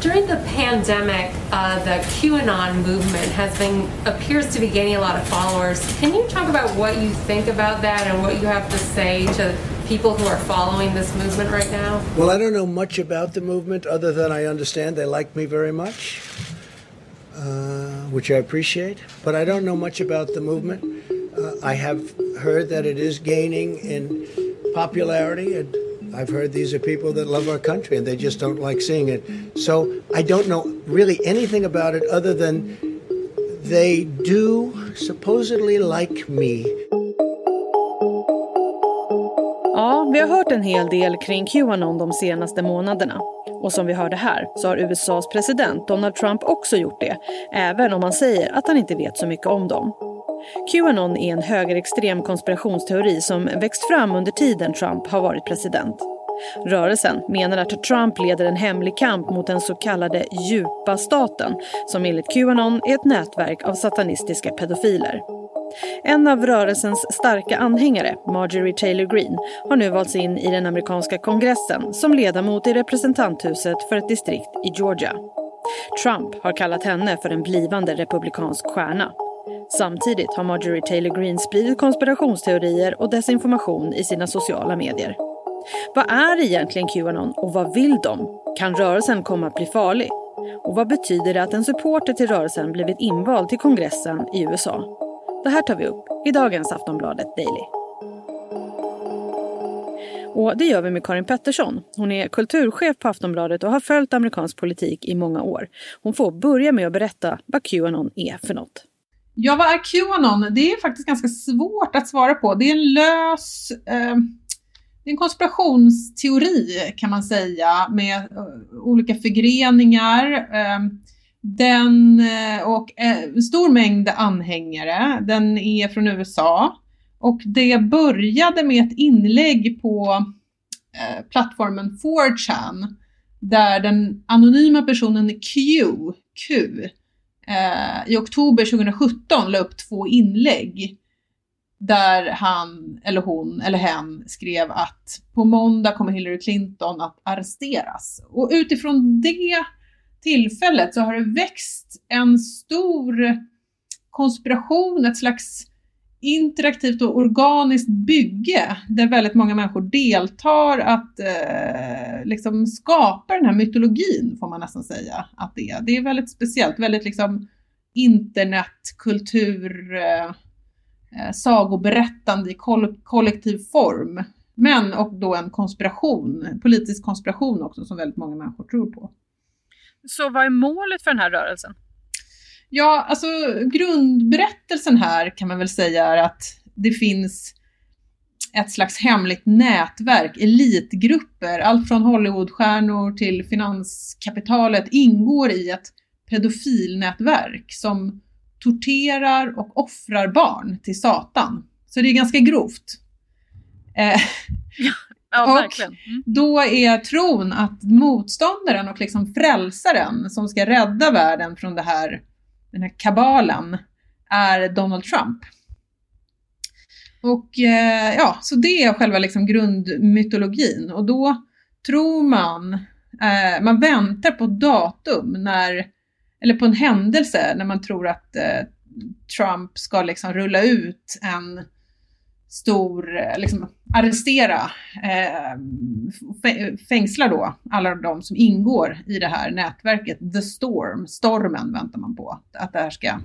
During the pandemic, uh, the QAnon movement has been appears to be gaining a lot of followers. Can you talk about what you think about that and what you have to say to people who are following this movement right now? Well, I don't know much about the movement other than I understand they like me very much, uh, which I appreciate. But I don't know much about the movement. Uh, I have heard that it is gaining in popularity, and I've heard these are people that love our country and they just don't like seeing it. So I don't know really anything about it other than they do supposedly like me. Ja, vi har hört en hel del kring Qanon de senaste månaderna. Och som vi hörde här så har USAs president Donald Trump också gjort det, även om han säger att han inte vet så mycket om dem. Qanon är en högerextrem konspirationsteori som växt fram under tiden Trump har varit president. Rörelsen menar att Trump leder en hemlig kamp mot den så kallade djupa staten som enligt Qanon är ett nätverk av satanistiska pedofiler. En av rörelsens starka anhängare, Marjorie Taylor Greene, har nu valts in i den amerikanska kongressen som ledamot i representanthuset för ett distrikt i Georgia. Trump har kallat henne för en blivande republikansk stjärna. Samtidigt har Marjorie Taylor Greene spridit konspirationsteorier och desinformation i sina sociala medier. Vad är egentligen Qanon och vad vill de? Kan rörelsen komma att bli farlig? Och vad betyder det att en supporter till rörelsen blivit invald till kongressen i USA? Det här tar vi upp i dagens Aftonbladet Daily. Och det gör vi med Karin Pettersson. Hon är kulturchef på Aftonbladet och har följt amerikansk politik i många år. Hon får börja med att berätta vad Qanon är för något. Ja, vad är Qanon? Det är faktiskt ganska svårt att svara på. Det är en lös... Eh, det är en konspirationsteori kan man säga med eh, olika förgreningar. Eh, den, eh, och eh, en stor mängd anhängare. Den är från USA. Och det började med ett inlägg på plattformen 4chan där den anonyma personen Q, Q eh, i oktober 2017 la upp två inlägg där han eller hon eller hen skrev att på måndag kommer Hillary Clinton att arresteras. Och utifrån det tillfället så har det växt en stor konspiration, ett slags interaktivt och organiskt bygge där väldigt många människor deltar att eh, liksom skapa den här mytologin får man nästan säga att det är. Det är väldigt speciellt, väldigt liksom internetkultur, eh, eh, sagoberättande i kollektiv form. Men och då en konspiration, politisk konspiration också som väldigt många människor tror på. Så vad är målet för den här rörelsen? Ja, alltså grundberättelsen här kan man väl säga är att det finns ett slags hemligt nätverk, elitgrupper, allt från Hollywoodstjärnor till finanskapitalet ingår i ett pedofilnätverk som torterar och offrar barn till Satan. Så det är ganska grovt. Eh, ja, och verkligen. Mm. då är tron att motståndaren och liksom frälsaren som ska rädda världen från det här den här kabalen, är Donald Trump. Och eh, ja, så det är själva liksom grundmytologin och då tror man, eh, man väntar på datum när, eller på en händelse när man tror att eh, Trump ska liksom rulla ut en stor, eh, liksom arrestera, eh, fängsla då alla de som ingår i det här nätverket, The Storm, stormen väntar man på att det här ska,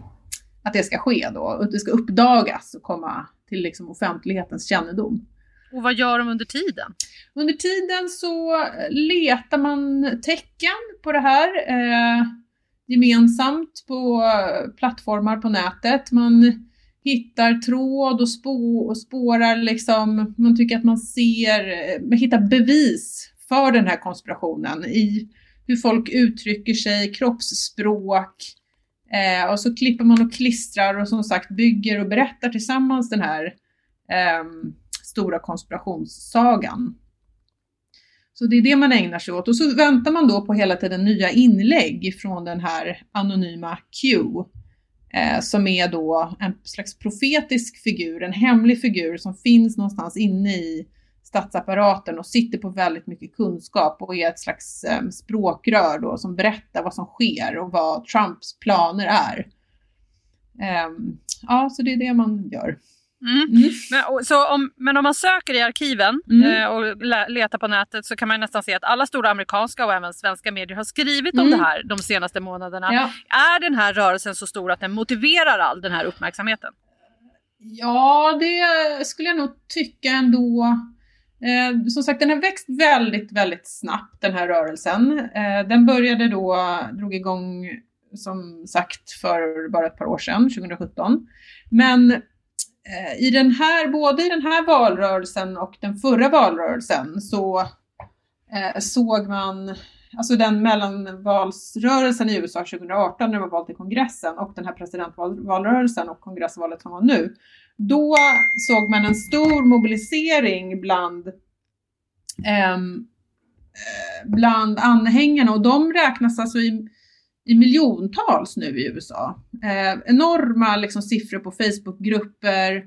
att det ska ske då, att det ska uppdagas och komma till liksom offentlighetens kännedom. Och vad gör de under tiden? Under tiden så letar man tecken på det här eh, gemensamt på plattformar på nätet. Man hittar tråd och, spå, och spårar liksom, man tycker att man ser, man hittar bevis för den här konspirationen i hur folk uttrycker sig, kroppsspråk, eh, och så klipper man och klistrar och som sagt bygger och berättar tillsammans den här eh, stora konspirationssagan. Så det är det man ägnar sig åt och så väntar man då på hela tiden nya inlägg från den här anonyma Q eh, som är då en slags profetisk figur, en hemlig figur som finns någonstans inne i statsapparaten och sitter på väldigt mycket kunskap och är ett slags eh, språkrör då som berättar vad som sker och vad Trumps planer är. Eh, ja, så det är det man gör. Mm. Mm. Men, så om, men om man söker i arkiven mm. eh, och letar på nätet så kan man nästan se att alla stora amerikanska och även svenska medier har skrivit om mm. det här de senaste månaderna. Ja. Är den här rörelsen så stor att den motiverar all den här uppmärksamheten? Ja, det skulle jag nog tycka ändå. Eh, som sagt, den har växt väldigt, väldigt snabbt den här rörelsen. Eh, den började då, drog igång som sagt för bara ett par år sedan, 2017. Men Eh, i den här, både i den här valrörelsen och den förra valrörelsen så eh, såg man, alltså den mellanvalsrörelsen i USA 2018 när man val till kongressen och den här presidentvalrörelsen och kongressvalet som var nu, då såg man en stor mobilisering bland ehm, eh, bland anhängarna och de räknas alltså i i miljontals nu i USA. Eh, enorma liksom, siffror på Facebookgrupper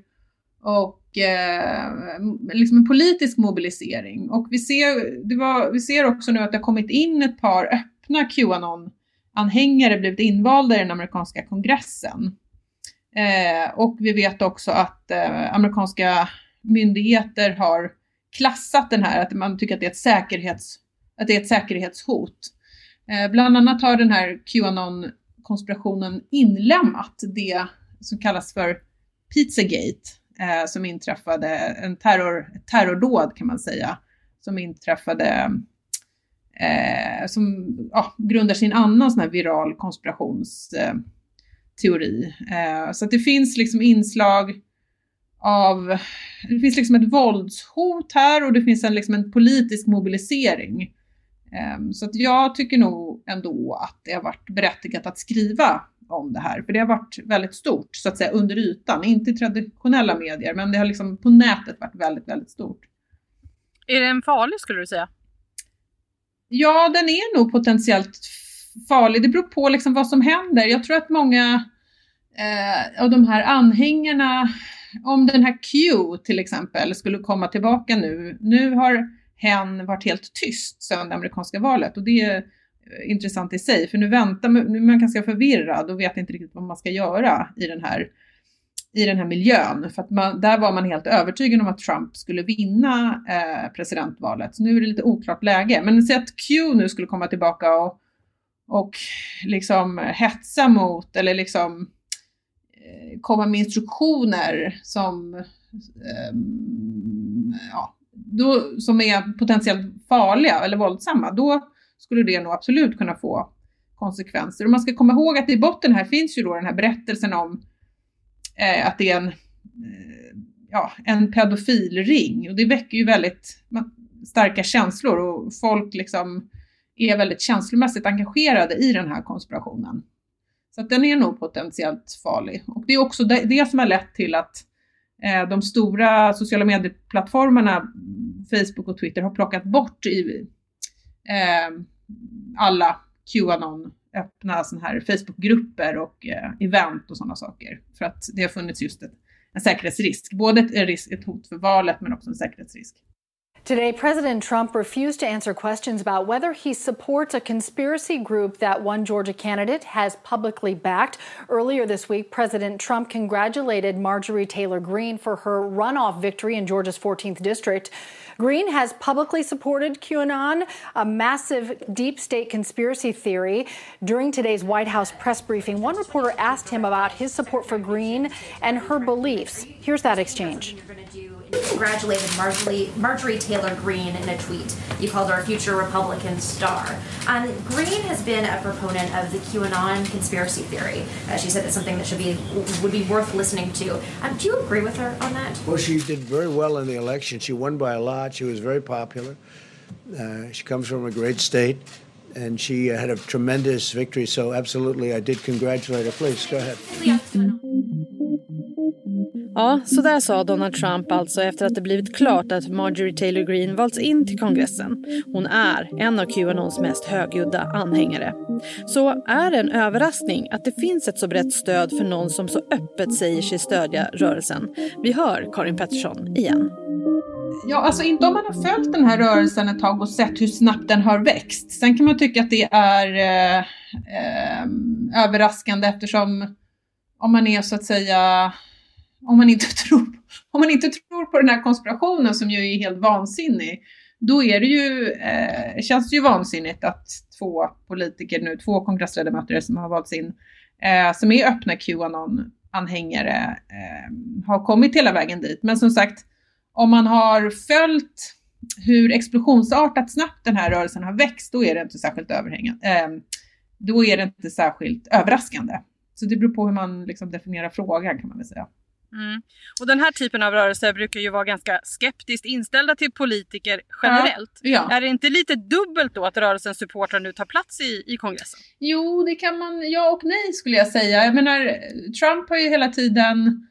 och eh, liksom en politisk mobilisering. Och vi ser, det var, vi ser också nu att det har kommit in ett par öppna Qanon-anhängare blivit invalda i den amerikanska kongressen. Eh, och vi vet också att eh, amerikanska myndigheter har klassat den här, att man tycker att det är ett, säkerhets, att det är ett säkerhetshot. Eh, bland annat har den här Qanon-konspirationen inlämnat det som kallas för Pizzagate, eh, som inträffade, en terror, ett terrordåd kan man säga, som inträffade eh, som ja, grundar sig i en annan sån här viral konspirationsteori. Eh, så att det finns liksom inslag av, det finns liksom ett våldshot här och det finns en, liksom en politisk mobilisering. Ehm, så att jag tycker nog ändå att det har varit berättigat att skriva om det här, för det har varit väldigt stort så att säga under ytan, inte i traditionella medier, men det har liksom på nätet varit väldigt, väldigt stort. Är den farlig skulle du säga? Ja, den är nog potentiellt farlig. Det beror på liksom vad som händer. Jag tror att många eh, av de här anhängarna, om den här Q till exempel skulle komma tillbaka nu, nu har hen varit helt tyst sedan det amerikanska valet och det är eh, intressant i sig för nu väntar nu är man ganska förvirrad och vet inte riktigt vad man ska göra i den här i den här miljön. För att man, där var man helt övertygad om att Trump skulle vinna eh, presidentvalet. Så nu är det lite oklart läge. Men säg att Q nu skulle komma tillbaka och, och liksom hetsa mot eller liksom eh, komma med instruktioner som eh, ja, då, som är potentiellt farliga eller våldsamma, då skulle det nog absolut kunna få konsekvenser. Och man ska komma ihåg att i botten här finns ju då den här berättelsen om eh, att det är en, eh, ja, en pedofilring och det väcker ju väldigt starka känslor och folk liksom är väldigt känslomässigt engagerade i den här konspirationen. Så att den är nog potentiellt farlig. Och det är också det, det som har lett till att Eh, de stora sociala medieplattformarna, Facebook och Twitter, har plockat bort i eh, alla Qanon öppna sådana här Facebookgrupper och eh, event och sådana saker. För att det har funnits just ett, en säkerhetsrisk. Både ett, ett hot för valet men också en säkerhetsrisk. Today, President Trump refused to answer questions about whether he supports a conspiracy group that one Georgia candidate has publicly backed. Earlier this week, President Trump congratulated Marjorie Taylor Greene for her runoff victory in Georgia's 14th district. Greene has publicly supported QAnon, a massive deep state conspiracy theory. During today's White House press briefing, one reporter asked him about his support for Greene and her beliefs. Here's that exchange congratulated Marjorie, Marjorie Taylor Greene in a tweet. You called her a future Republican star. Um, Greene has been a proponent of the QAnon conspiracy theory. Uh, she said it's something that should be would be worth listening to. Um, do you agree with her on that? Well, she did very well in the election. She won by a lot. She was very popular. Uh, she comes from a great state. And she had a tremendous victory, so absolutely, I did congratulate her. Please go ahead. Ja, så där sa Donald Trump alltså efter att det blivit klart att Marjorie Taylor Greene valts in till kongressen. Hon är en av Qanons mest högljudda anhängare. Så är det en överraskning att det finns ett så brett stöd för någon som så öppet säger sig stödja rörelsen? Vi hör Karin Pettersson igen. Ja, alltså inte om man har följt den här rörelsen ett tag och sett hur snabbt den har växt. Sen kan man tycka att det är eh, eh, överraskande eftersom om man är så att säga, om man inte tror, om man inte tror på den här konspirationen som ju är helt vansinnig, då är det ju, eh, känns det ju vansinnigt att två politiker nu, två kongressledamöter som har valts in, eh, som är öppna Qanon-anhängare, eh, har kommit hela vägen dit. Men som sagt, om man har följt hur explosionsartat snabbt den här rörelsen har växt, då är det inte särskilt överhängande. Eh, då är det inte särskilt överraskande. Så det beror på hur man liksom definierar frågan kan man väl säga. Mm. Och den här typen av rörelser brukar ju vara ganska skeptiskt inställda till politiker generellt. Ja, ja. Är det inte lite dubbelt då att rörelsens supportrar nu tar plats i, i kongressen? Jo, det kan man, ja och nej skulle jag säga. Jag menar, Trump har ju hela tiden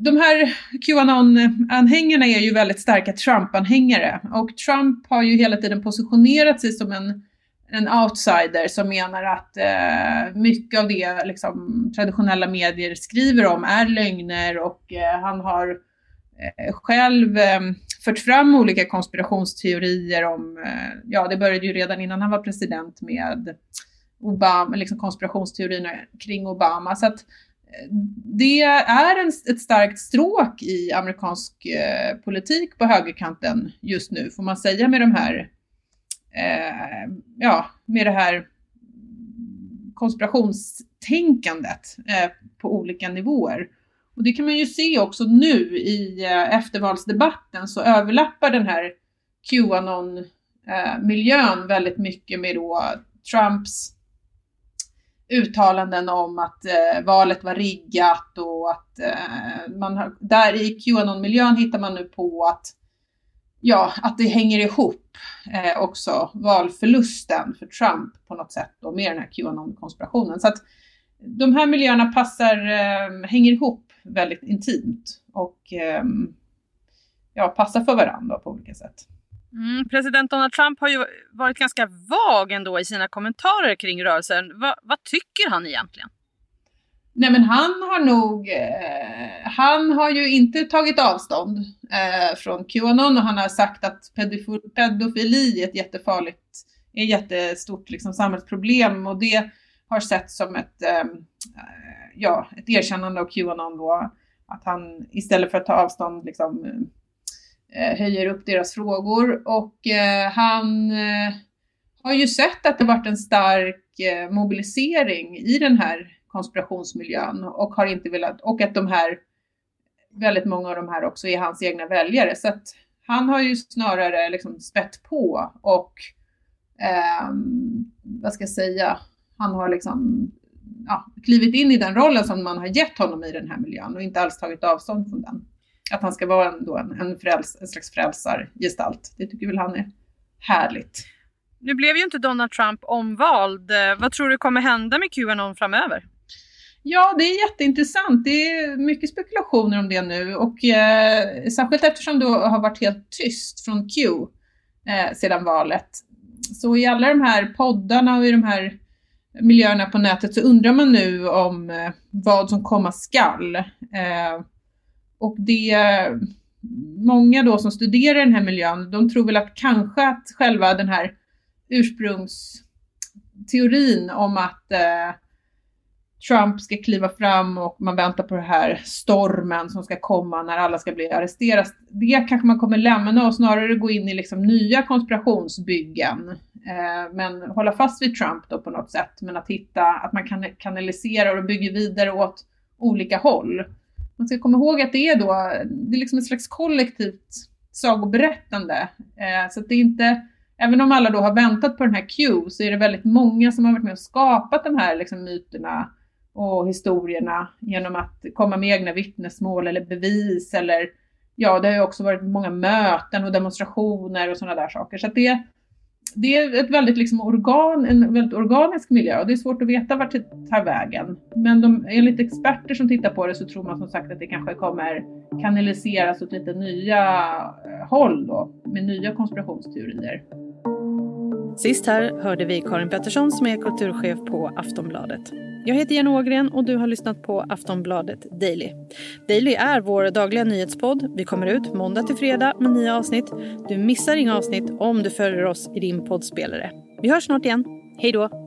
de här Qanon-anhängarna är ju väldigt starka Trump-anhängare och Trump har ju hela tiden positionerat sig som en en outsider som menar att eh, mycket av det liksom, traditionella medier skriver om är lögner och eh, han har eh, själv eh, fört fram olika konspirationsteorier om, eh, ja det började ju redan innan han var president med Obama, liksom konspirationsteorierna kring Obama. Så att eh, det är en, ett starkt stråk i amerikansk eh, politik på högerkanten just nu, får man säga med de här eh, ja, med det här konspirationstänkandet eh, på olika nivåer. Och det kan man ju se också nu i eh, eftervalsdebatten så överlappar den här Qanon-miljön eh, väldigt mycket med då Trumps uttalanden om att eh, valet var riggat och att eh, man har, där i Qanon-miljön hittar man nu på att ja, att det hänger ihop eh, också valförlusten för Trump på något sätt då, med den här Qanon-konspirationen. Så att de här miljöerna passar, eh, hänger ihop väldigt intimt och eh, ja, passar för varandra på olika sätt. Mm, president Donald Trump har ju varit ganska vag ändå i sina kommentarer kring rörelsen. Va, vad tycker han egentligen? Nej men han har nog, eh, han har ju inte tagit avstånd eh, från Qanon och han har sagt att pedofili är ett jättefarligt, är ett jättestort liksom, samhällsproblem och det har sett som ett, eh, ja, ett erkännande av Qanon då. Att han istället för att ta avstånd liksom, eh, höjer upp deras frågor och eh, han eh, har ju sett att det varit en stark eh, mobilisering i den här konspirationsmiljön och har inte velat, och att de här, väldigt många av de här också är hans egna väljare. Så att han har ju snarare liksom spett på och eh, vad ska jag säga, han har liksom ja, klivit in i den rollen som man har gett honom i den här miljön och inte alls tagit avstånd från den. Att han ska vara en, då en, en, fräls, en slags frälsargestalt, det tycker väl han är härligt. Nu blev ju inte Donald Trump omvald. Vad tror du kommer hända med Qanon framöver? Ja, det är jätteintressant. Det är mycket spekulationer om det nu och eh, särskilt eftersom det har varit helt tyst från Q eh, sedan valet. Så i alla de här poddarna och i de här miljöerna på nätet så undrar man nu om eh, vad som komma skall. Eh, och det, många då som studerar den här miljön, de tror väl att kanske att själva den här ursprungsteorin om att eh, Trump ska kliva fram och man väntar på den här stormen som ska komma när alla ska bli arresterade. Det kanske man kommer lämna och snarare gå in i liksom nya konspirationsbyggen. Eh, men hålla fast vid Trump då på något sätt. Men att hitta, att man kan kanalisera och bygga vidare åt olika håll. Man ska komma ihåg att det är då, det är liksom ett slags kollektivt sagoberättande. Eh, så att det är inte, även om alla då har väntat på den här Q så är det väldigt många som har varit med och skapat de här liksom myterna och historierna genom att komma med egna vittnesmål eller bevis eller ja, det har ju också varit många möten och demonstrationer och sådana där saker. Så att det, det är ett väldigt liksom organ, en väldigt organisk miljö och det är svårt att veta vart det tar vägen. Men de, enligt experter som tittar på det så tror man som sagt att det kanske kommer kanaliseras åt lite nya eh, håll då, med nya konspirationsteorier. Sist här hörde vi Karin Pettersson som är kulturchef på Aftonbladet. Jag heter Jenny Ågren och du har lyssnat på Aftonbladet Daily. Daily är vår dagliga nyhetspodd. Vi kommer ut måndag till fredag med nya avsnitt. Du missar inga avsnitt om du följer oss i din poddspelare. Vi hörs snart igen. Hej då!